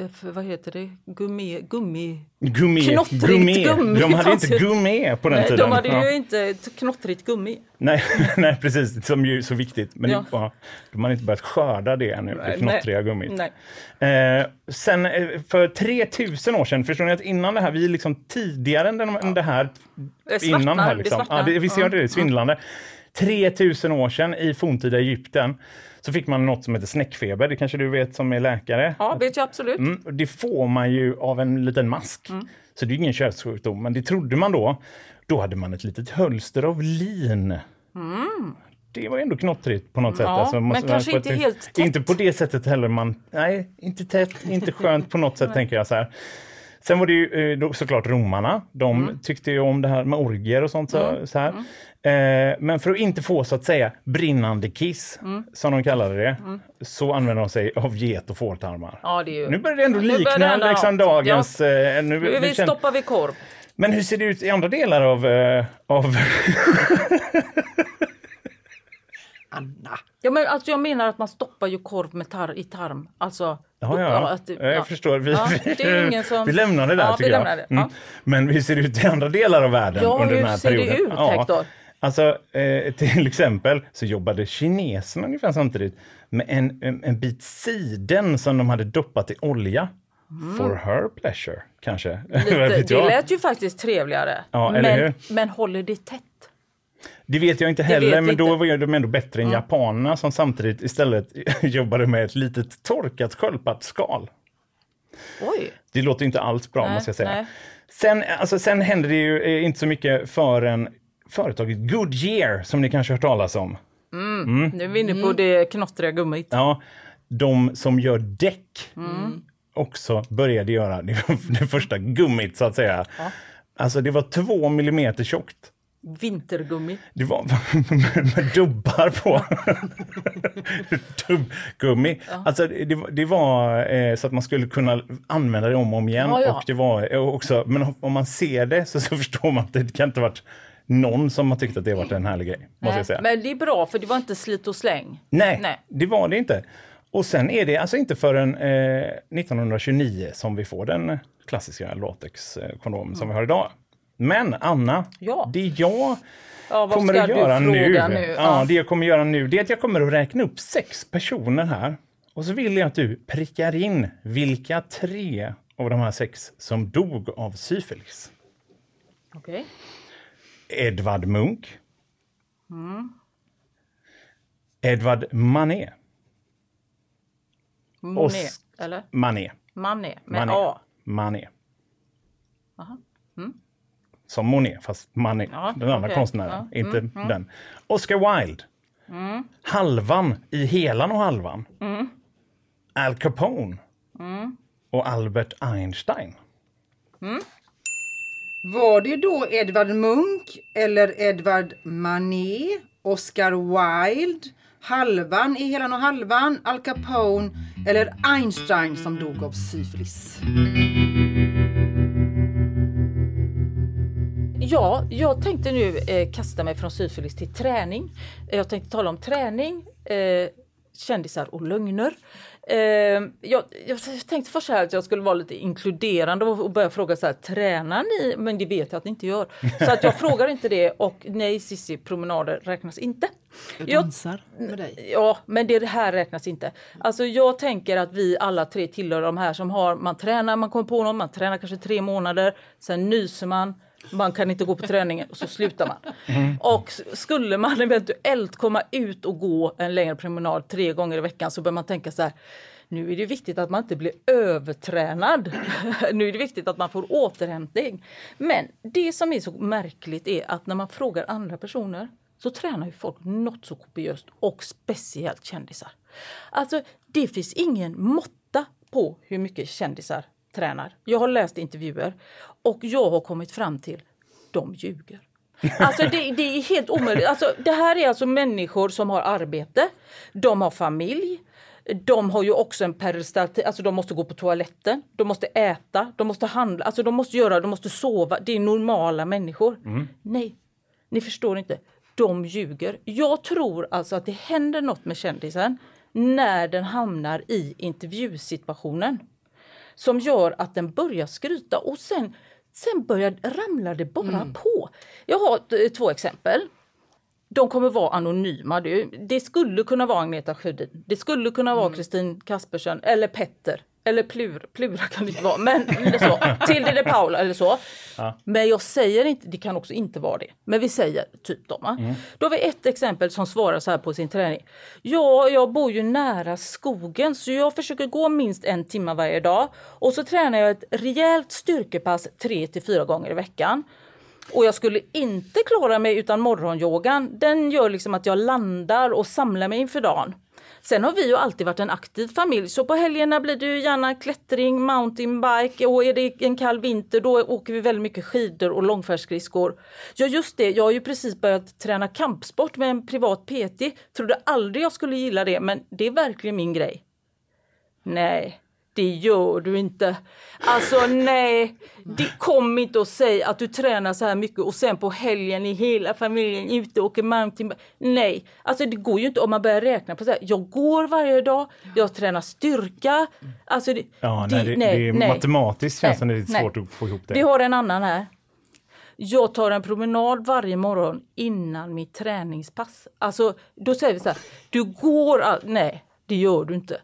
eh, för, vad heter det? Gummi... gummi Gummi, Knottrigt gummi. gummi De hade inte gummi på den Nej, tiden. de hade Ja. ju inte knottrigt gummi. Nej, nej, precis. Som ju är så viktigt. Men Ja. ja. de har inte börjat skörda det ännu, det knottriga gummit. Nej. Eh, sen eh, för 3000 år sedan, förstår ni att innan det här, vi är liksom tidigare än, den, än det här. Det svartnar, innan det här det liksom. svartnar. Ja, det, visst gör det, det är svindlande. 3000 år sedan i forntida Egypten så fick man något som heter snäckfeber, det kanske du vet som är läkare. Ja, vet jag absolut. Mm, det får man ju av en liten mask. Mm. Så det är ingen köldssjukdom, men det trodde man då. Då hade man ett litet hölster av lin. Mm. Det var ändå knottrigt på något sätt. Ja, Alltså, men kanske inte helt tätt. Inte på det sättet heller. Man, nej, inte tätt, inte skönt på något sätt tänker jag så här. Sen var det ju eh, såklart romarna. De Mm. tyckte ju om det här med orgier och sånt. Så, så här. Eh, men för att inte få så att säga brinnande kiss, Mm. som de kallade det, så använder de sig av get och fårtarmar. Ja, det är ju... Nu börjar det ändå Nu det likna ändå- liksom dagens... eh, Ja. nu, Nu vi vi känner- stoppar vi korv. Men hur ser det ut i andra delar av... eh, av Anna. Ja, men alltså, jag menar att man stoppar ju korv med tar i tarm. Alltså, Ja, ja. att det- jag ja. förstår. Vi, Ja, ingen som- vi lämnar det där Ja, vi tycker jag. det. Mm. Ja. Men hur ser det ut i andra delar av världen Ja, under den här ser det perioden? ut, Hector? Alltså, eh, till exempel så jobbade kineserna ungefär samtidigt med en, en, en bit siden som de hade doppat i olja. For her pleasure, kanske. Mm. Lite, det lät ju faktiskt trevligare. Ja, men, men håller det tätt? Det vet jag inte heller, men då inte. var de ändå bättre än Mm. japanerna som samtidigt istället jobbade med ett litet torkat sköldpaddsskal. Oj! Det låter inte alls bra, Nej, måste jag säga. nej. Sen, alltså, sen hände det ju eh, inte så mycket förrän företaget Goodyear, som ni kanske har hört talas om. Mm. Nu är vi inne på det knottriga gummit. Ja, de som gör däck Mm. också började göra det, det första gummit, så att säga. Ja. Alltså, det var två millimeter tjockt. Vintergummi. Det var med dubbar på. Dubbgummi. Ja. Alltså det, var- det var eh, så att man skulle kunna använda det om och om igen. Ja, ja. Och det var eh, också, men om man ser det så, så förstår man att det kan inte varit någon som har tyckt att det varit en härlig grej. Måste Nej, jag säga. Men det är bra för det var inte slit och släng. Nej, Nej. det var det inte. Och sen är det alltså inte förrän eh, 1929 som vi får den klassiska latexkondomen som vi har idag. Men Anna, Ja. det jag Ja, kommer att göra nu, nu? Ja, det jag kommer göra nu det är att jag kommer att räkna upp sex personer här. Och så vill jag att du prickar in vilka tre av de här sex som dog av syfilis. Okej. Edvard Munch, Mm. Edvard Manet. Monet, s- eller? Manet. Manet, med Manet. A. Manet. Aha. Mm. Som Monet, fast Manet. Ja, den andra okej. konstnären, Ja. inte Mm, mm. den. Oscar Wilde. Mm. Halvan i Helan och halvan. Mm. Al Capone. Mm. Och Albert Einstein. Mm. Var det då Edvard Munch eller Edvard Manet, Oscar Wilde, Halvan i Helan och halvan, Al Capone eller Einstein som dog av syfilis? Ja, jag tänkte nu eh, kasta mig från syfilis till träning. Eh, Jag tänkte tala om träning, eh, kändisar och lögner. Eh, jag, jag tänkte först att jag skulle vara lite inkluderande och, börja fråga så här, tränar ni? Men det vet jag att ni inte gör. Så att jag frågar inte det och nej Sissi, promenader räknas inte. Jag dansar med dig. Ja, men det här räknas inte. Alltså jag tänker att vi alla tre tillhör de här som har, man tränar, man kommer på någon, man tränar kanske tre månader, sen nyser man, man kan inte gå på träningen och så slutar man. Och s- skulle man eventuellt komma ut och gå en längre promenad tre gånger i veckan så bör man tänka så här, nu är det viktigt att man inte blir övertränad. nu är det viktigt att man får återhämtning. Men det som är så märkligt är att när man frågar andra personer så tränar ju folk något så kopiöst och speciellt kändisar. Alltså det finns ingen måtta på hur mycket kändisar tränar. Jag har läst intervjuer och jag har kommit fram till de ljuger. Alltså det, det är helt omöjligt. Alltså, det här är alltså människor som har arbete, de har familj, de har ju också en peristaltik, alltså de måste gå på toaletten, de måste äta, de måste handla, alltså de måste göra, de måste sova. Det är normala människor. Nej, ni förstår inte. De ljuger. Jag tror alltså att det händer något med kändisen när den hamnar i intervjusituationen. som gör att den börjar skryta och sen, sen börjar ramla det bara Mm. på. Jag har eh, två exempel. De kommer vara anonyma. Det, skulle kunna vara Agneta Sjödin. Det skulle kunna vara Kristin Kaspersen eller Petter. Eller Plura, Plura kan det inte vara, men eller så. Tilde de Paula eller så. Ja. Men jag säger inte, det kan också inte vara det. Men vi säger typ dem. Mm. Då har vi ett exempel som svarar så här på sin träning. Ja, jag bor ju nära skogen så jag försöker gå minst en timme varje dag. Och så tränar jag ett rejält styrkepass tre till fyra gånger i veckan. Och jag skulle inte klara mig utan morgonyogan. Den gör liksom att jag landar och samlar mig inför dagen. Sen har vi ju alltid varit en aktiv familj så på helgerna blir det ju gärna klättring, mountainbike och är det en kall vinter då åker vi väldigt mycket skidor och långfärdsskridskor. Ja just det, jag har ju precis börjat träna kampsport med en privat PT. Trodde aldrig jag skulle gilla det men det är verkligen min grej. Nej, det gör du inte. Alltså nej, det kom inte att säga att du tränar så här mycket och sen på helgen är hela familjen ute och åker mountainbike. Nej, alltså det går ju inte om man börjar räkna på så här. Jag går varje dag, jag tränar styrka. Alltså det, Ja, nej, det, det är matematiskt känns som det är lite nej. svårt att få ihop det. Vi har en annan här. Jag tar en promenad varje morgon innan mitt träningspass. Alltså, då säger vi så här, du går... All... Nej, det gör du inte.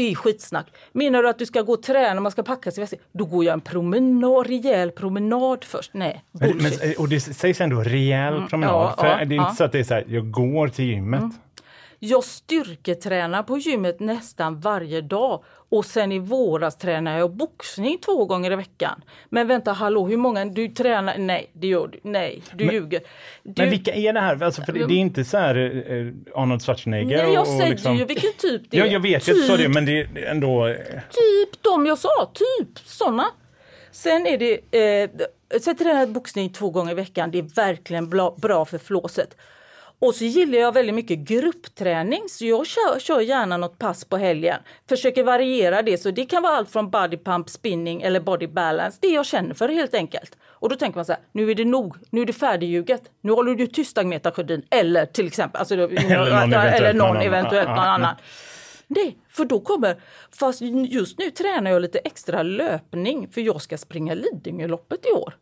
Det är skitsnack. Menar du att du ska gå och träna, man ska packa sig, då går jag en promenad, rejäl promenad först. Nej, bullshit. men, och det sägs ändå rejäl Mm, promenad. ja, för ja, det är inte ja. så att det är så här, jag går till gymmet. Jag styrketränar på gymmet nästan varje dag och sen i våras tränar jag boxning två gånger i veckan. Men vänta, hallå, hur många du tränar? Nej, det gör du. Nej, du Men- ljuger. Du, Men vilka är det här? Alltså, för det, det är inte så här eh, Arnold Schwarzenegger. Nej, jag och, och säger liksom... ju vilken typ det är. Ja, jag vet att du sa det, Typ. men det är ändå... eh, Typ de jag sa, typ såna. Sen är det, eh, sen tränar jag boxning två gånger i veckan. Det är verkligen bra, bra för flåset. Och så gillar jag väldigt mycket gruppträning så jag kör, kör gärna något pass på helgen. Försöker variera det så det kan vara allt från body pump, spinning eller body balance. Det jag känner för helt enkelt. Och då tänker man så här, nu är det nog, nu är det färdigljuget. Nu håller du tyst Agneta Sjödin. Eller till exempel, alltså, Eller någon eller eventuellt någon någon annan. eventuellt Ja, någon ja. annan. Nej, för då kommer... Fast just nu tränar jag lite extra löpning för jag ska springa Lidingöloppet i år.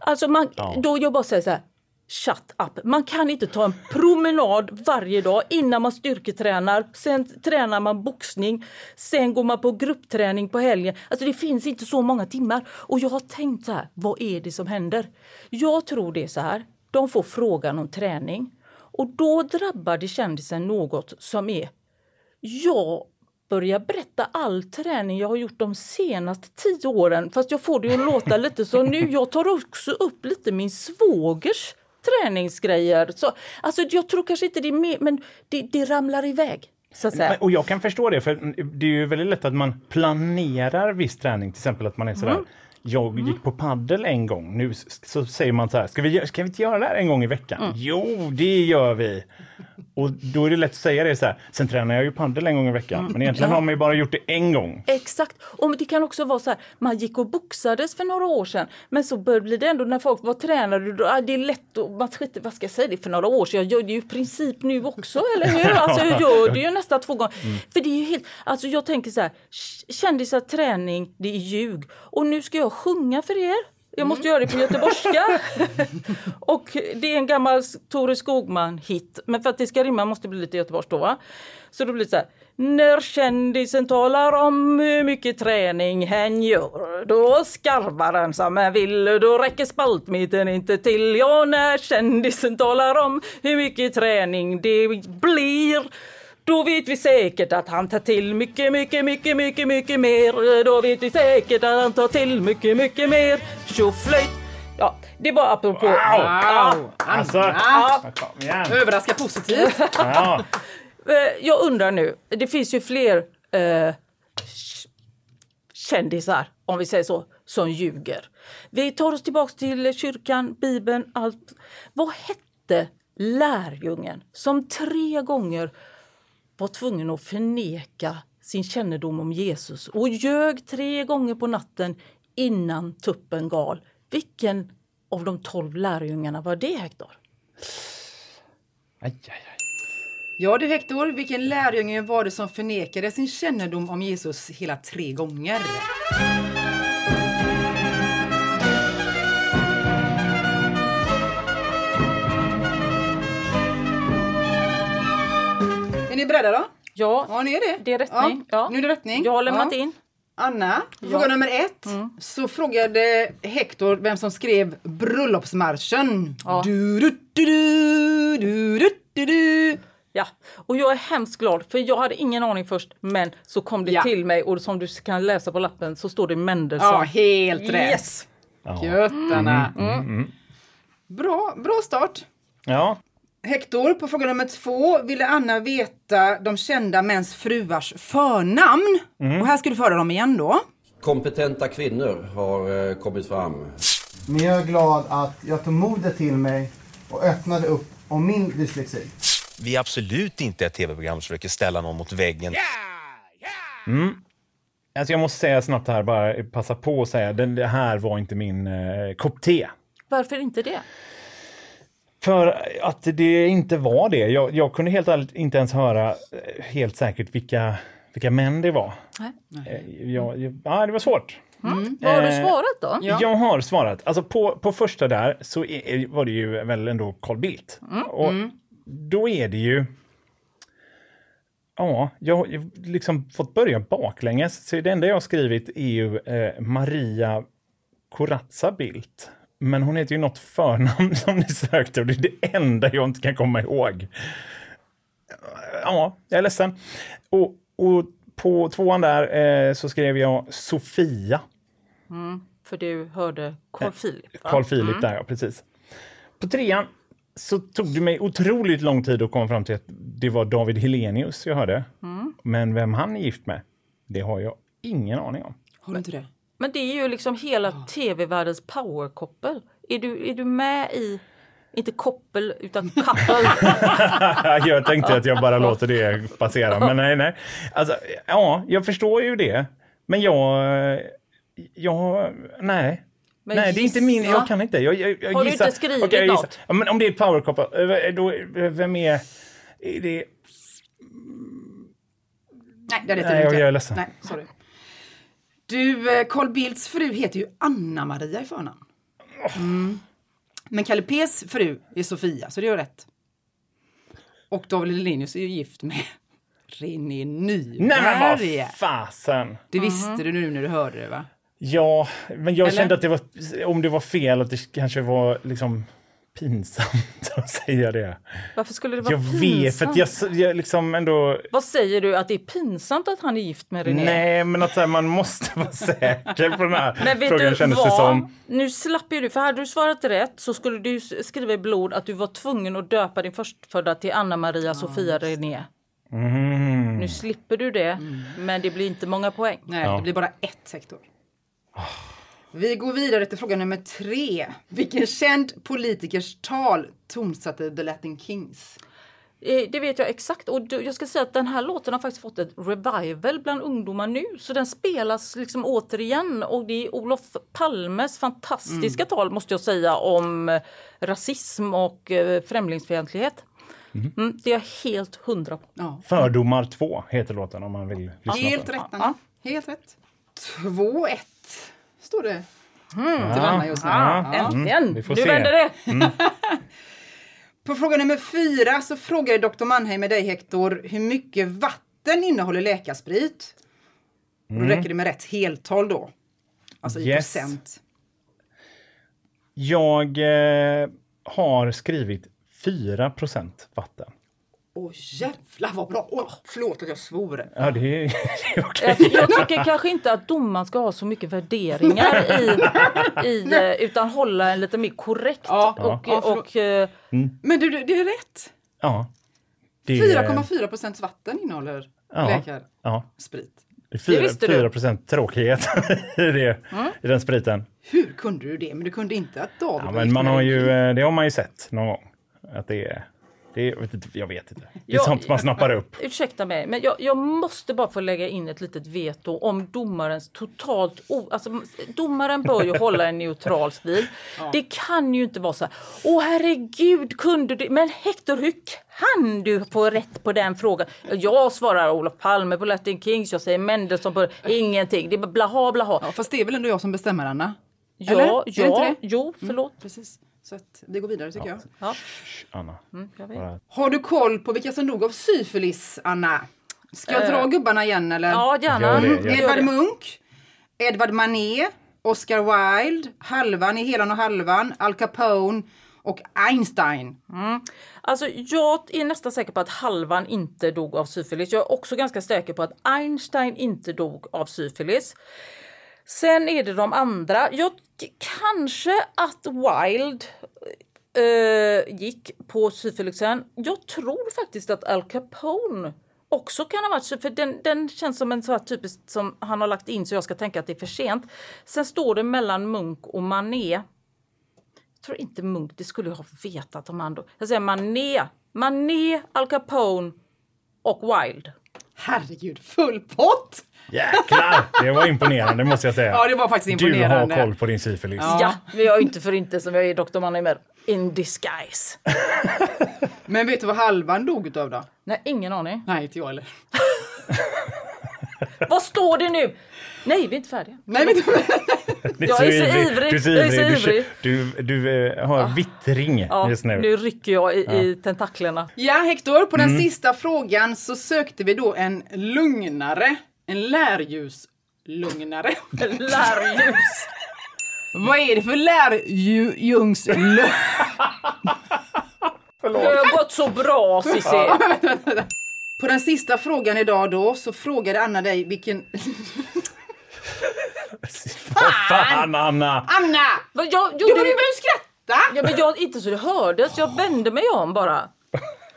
Alltså man, då jag bara säger så här, shut up. Man kan inte ta en promenad varje dag innan man styrketränar. Sen tränar man boxning. Sen går man på gruppträning på helgen. Alltså det finns inte så många timmar. Och jag har tänkt så här, vad är det som händer? Jag tror det är så här, de får frågan om träning. Och då drabbar det kändisen något som är jag börjar berätta all träning jag har gjort de senaste tio åren fast jag får det att låta lite så nu. Jag tar också upp lite min svågers träningsgrejer. Så, alltså jag tror kanske inte det är mer, men det, det ramlar iväg. Så att säga. Men- Och jag kan förstå det, för det är ju väldigt lätt att man planerar viss träning. Till exempel att man är sådär, Mm. jag gick på paddel en gång. Nu så säger man så här, ska vi, ska vi inte göra det här en gång i veckan? Mm. Jo, det gör vi. Och då är det lätt att säga det så här, sen tränar jag ju paddel en gång i veckan. Men egentligen Mm. Ja. har man ju bara gjort det en gång. Exakt. Och det kan också vara så här, man gick och boxades för några år sedan men så började det ändå när folk var tränare, då, ah, det är lätt att, man skiter, vad ska jag säga, det för några år sedan, jag gör det ju i princip nu också, eller hur? Alltså jag gör det ju nästan två gånger. För det är ju helt, alltså jag tänker så här, kändisar träning, det är ljug. Och nu ska jag sjunga för er. Jag måste göra det på göteborgska. och det är en gammal Tore Skogman-hit. Men för att det ska rimma måste det bli lite göteborgskt då. Va? Så då blir det så här. När kändisen talar om hur mycket träning hen gör då skarvar han som han vill då räcker spaltmitten inte till. Ja, när kändisen talar om hur mycket träning det blir då vet vi säkert att han tar till mycket, mycket, mycket, mycket, mycket mer. Då vet vi säkert att han tar till mycket, mycket mer. Tjoflöjt! Ja, det var apropå... Ja. Alltså, Ja. kom igen. Överraska positivt. Ja. Eh, Jag undrar nu, det finns ju fler eh, kändisar, om vi säger så, som ljuger. Vi tar oss tillbaks till kyrkan, Bibeln, allt. Vad hette lärjungen som tre gånger var tvungen att förneka sin kännedom om Jesus och ljög tre gånger på natten innan tuppen gal? Vilken av de tolv lärjungarna var det, Hector? Aj, aj, aj. Ja du Hector, vilken lärjunge var det som förnekade sin kännedom om Jesus hela tre gånger? Beredda då? Ja, Ja, ni är det. det är rättning. Ja. Nu är det rättning. Jag har lämnat ja. in. Anna, fråga nummer ett. Så frågade Hector vem som skrev bröllopsmarschen. Ja. Du, du, du, du, du, du, du, du. Ja, och jag är hemskt glad för jag hade ingen aning först men så kom det Ja. till mig och som du kan läsa på lappen så står det Mendelssohn. Ja, helt rätt. Yes! Göttarna. Mm. Bra, bra start. Ja, Hector, på fråga nummer två ville Anna veta de kända mäns fruars förnamn. Och här ska du föra dem igen då. Kompetenta kvinnor har eh, kommit fram. Men jag är glad att jag tog modet till mig och öppnade upp om min dyslexi. Vi är absolut inte ett tv-program som försöker ställa någon mot väggen. alltså jag måste säga snabbt här, bara passa på att säga, den, det här var inte min eh, kopp te. Varför inte det? För att det inte var det. Jag, jag kunde helt ärligt inte ens höra eh, helt säkert vilka, vilka män det var. Nej. Eh, Jag, jag, ja, det var svårt. Vad har du Eh, svarat då? Jag har svarat. Alltså på, på första där så är, var det ju väl ändå Carl Bildt. Och då är det ju... Ja, jag har ju liksom fått börja baklänges. Så det enda jag har skrivit är ju eh, Maria Corazza Bildt. Men hon heter ju något förnamn som ni sökte och det är det enda jag inte kan komma ihåg. Ja, jag är ledsen. Och, och på tvåan där eh, så skrev jag Sofia. För du hörde Carl Philip va? Carl Philip där, ja precis. På trean så tog det mig otroligt lång tid att komma fram till att det var David Helenius jag hörde. Men vem han är gift med, det har jag ingen aning om. Har du inte det? Men det är ju liksom hela tv-världens powerkoppel. Är du, är du med i, inte koppel utan couple? jag tänkte att jag bara låter det passera, men nej, nej. Alltså, ja, jag förstår ju det. Men jag... Jag... Nej. Men nej, det är inte min... gissa. Jag kan inte. Jag, jag, jag Har du gissar, inte skrivit jag gissar. något? Ja, men om det är ett powerkoppa, eh, då, vem är... är det... Nej, det Nej, det inte. jag är ledsen. Nej, sorry. Du, eh, Carl Bildts fru heter ju Anna-Maria i förnamn. Mm. Men Kalle P's fru är Sofia, så det är rätt. Och David Hellenius är ju gift med René Nyberg. Nej, men vad fasen! Det visste du nu när du hörde det va? Ja, men jag Eller? kände att det var, om det var fel, att det kanske var liksom pinsamt att säga det. Varför skulle det vara Jag pinsamt? vet, för att jag, jag liksom ändå... Vad säger du? Att det är pinsamt att han är gift med René? Nej, men att här, man måste vara säker på den här Men vet frågan du kändes det vad? som. Nu slapp ju du, för hade du svarat rätt så skulle du skriva i blod att du var tvungen att döpa din förstfödda till Anna Maria Sofia René. Mm. Nu slipper du det, men det blir inte många poäng. Nej, Ja. det blir bara ett sektor. Vi går vidare till fråga nummer tre. Vilken känd politikers tal tonsatte The Latin Kings? Eh, Det vet jag exakt och jag ska säga att den här låten har faktiskt fått ett revival bland ungdomar nu. Så den spelas liksom återigen och det är Olof Palmes fantastiska tal måste jag säga om eh, rasism och eh, främlingsfientlighet. Mm, det är jag helt hundra på. Ja. Fördomar 2 heter låten om man vill lyssna Helt på rätt. Anna. Helt rätt. 2-1 står det. Till Anna just nu. Ah, Ja. äntligen! vi får nu vänder det! På fråga nummer fyra så frågar Dr. Mannheim med dig Hector hur mycket vatten innehåller läkarsprit? Och då räcker det med rätt heltal då. Alltså i Mm. Yes. procent. Jag eh, har skrivit 4% vatten. Åh jävlar vad bra! Åh, förlåt att jag svor. Ja, det är okej. Jag, jag tycker kanske inte att domaren ska ha så mycket värderingar i, i eh, utan hålla en lite mer korrekt Ja. och, Ja, förlåt. och eh, Men du, det är rätt! Ja. Det är- 4,4 procent vatten innehåller Ja. läkarsprit. Ja. Det är Det 4, visste du. 4 procent tråkighet i, det, i den spriten. Hur kunde du det? Men du kunde inte att David Ja, men gift man har ju, eh, det har man ju sett någon gång. Att det är, det är, vet inte, jag vet inte. Det är Ja, sånt man snappar upp. Ursäkta mig, men jag, jag måste bara få lägga in ett litet veto om domarens totalt... O, alltså, domaren bör ju hålla en neutral stil. Det kan ju inte vara så här, åh herregud, kunde du... Men Hector, hur kan du få rätt på den frågan? Jag svarar Olof Palme på Latin Kings, jag säger Mendelssohn på... Ingenting, det är blaha blaha. Ja, fast det är väl ändå jag som bestämmer, Anna? Ja, Eller? Ja, jo, förlåt. Precis. Så att vi går vidare tycker jag. Ja. Anna. Mm, jag Har du koll på vilka som dog av syfilis, Anna? Ska jag dra gubbarna igen eller? Eh, Ja, gärna. Gör det, Mm, det. Edvard det. Munch, Edvard Manet, Oscar Wilde, Halvan i Helan och Halvan, Al Capone och Einstein. Alltså jag är nästan säker på att halvan inte dog av syfilis. Jag är också ganska säker på att Einstein inte dog av syfilis. Sen är det de andra. Jag kanske att Wilde eh, gick på syfilisen. Jag tror faktiskt att Al Capone också kan ha varit sy- för den, den känns som en så här typisk som han har lagt in så jag ska tänka att det är för sent. Sen står det mellan Munk och Manet. Jag tror inte Munk, det skulle jag ha vetat om han då. Jag säger Manet, Manet, Al Capone och Wilde. Herregud, full pott! Jäklar! Det var imponerande måste jag säga. Ja, det var faktiskt Du imponerande. har koll på din syfilis. Ja, men jag är inte för inte som jag är Dr. Mannheimer. In disguise. Men vet du vad Halvan dog utav då? Nej, ingen aning. Nej, inte jag heller. Vad står det nu? Nej, vi är inte färdiga. Nej, du, Det Jag är så ivrig. Du är så Jag är så ivrig. ivrig. Du, du, du eh, har vittring Ja, just nu. nu rycker jag i, i tentaklerna. Ja, Hector, på den Mm. sista frågan så sökte vi då en lugnare, en lärljuslugnare. Lärljus. Vad är det för lärljungslögn? Det har gått så bra Cissi. På den sista frågan idag då så frågade Anna dig vilken... Vad fan Anna! Anna! Jag Jo, gjorde du behöver skratta! Ja, men jag, inte så det hördes. Jag vände mig om bara.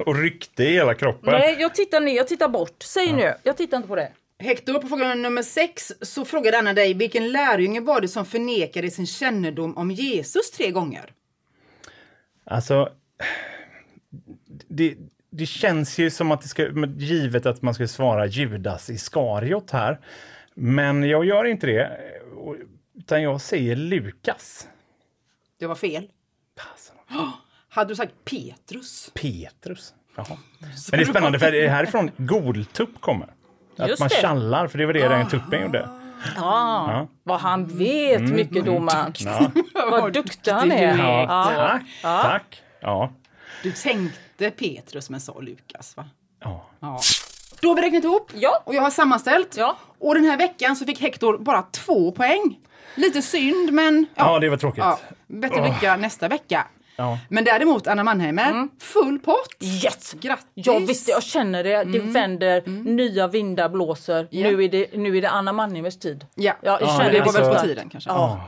Och ryckte i hela kroppen. Nej, jag tittar ner, jag tittar bort. Säg nu, jag tittar inte på det. Hector, på fråga nummer sex så frågade Anna dig vilken lärjunge var det som förnekade sin kännedom om Jesus tre gånger? Alltså, det, det känns ju som att det ska, givet att man ska svara Judas Iskariot här. Men jag gör inte det, utan jag säger Lukas. Det var fel. Fasen. Hade du sagt Petrus? Petrus. Jaha. Men det är spännande för det är härifrån goltupp kommer. Att man det. tjallar, för det var det den tuppen gjorde. Ja, vad han vet mycket domaren. Ja, Vad duktig han är. ja, Ja. tack. tack. Ja. Du tänkte Petrus men sa Lukas va? Ja. Ja. Då har vi räknat ihop Ja. och jag har sammanställt. Ja. Och den här veckan så fick Hector bara två poäng. Lite synd men ja, det var tråkigt. ja, bättre lycka nästa vecka. Ja. Men däremot Anna Mannheimer, full pott. Yes! Grattis! Ja visst, jag känner det. Det vänder, nya vindar blåser. Ja. Nu, är det, nu är det Anna Manneimers tid. Ja, jag Ja, känner det det var väl på tiden kanske. Ja.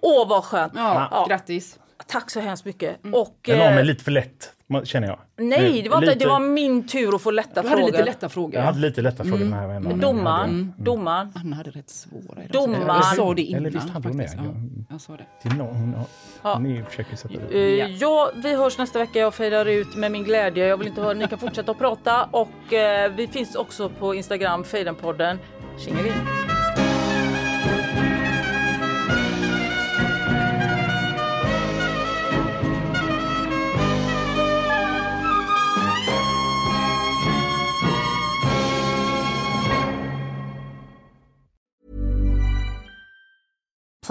Åh vad skönt! Ja, Ja. grattis. Tack så hemskt mycket. Och, Den var eh, mig lite för lätt, känner jag. nej, det var, inte, Lite- det var min tur att få lätta Du frågor. hade lite lätta frågor. Jag hade lite lätta frågor den här vändan. Domaren, domaren. Anna hade rätt svåra idag. Domaren. Jag sa det innan. Eller visst hade hon det? Ja, jag sa det. Det är någon, hon, har, Ja. Ni försöker sätta Eh, det. ja, vi hörs nästa vecka. Jag fejdar ut med min glädje. Jag vill inte höra, ni kan fortsätta att prata. Och eh, vi finns också på Instagram, Fejdenpodden. Tjingeling!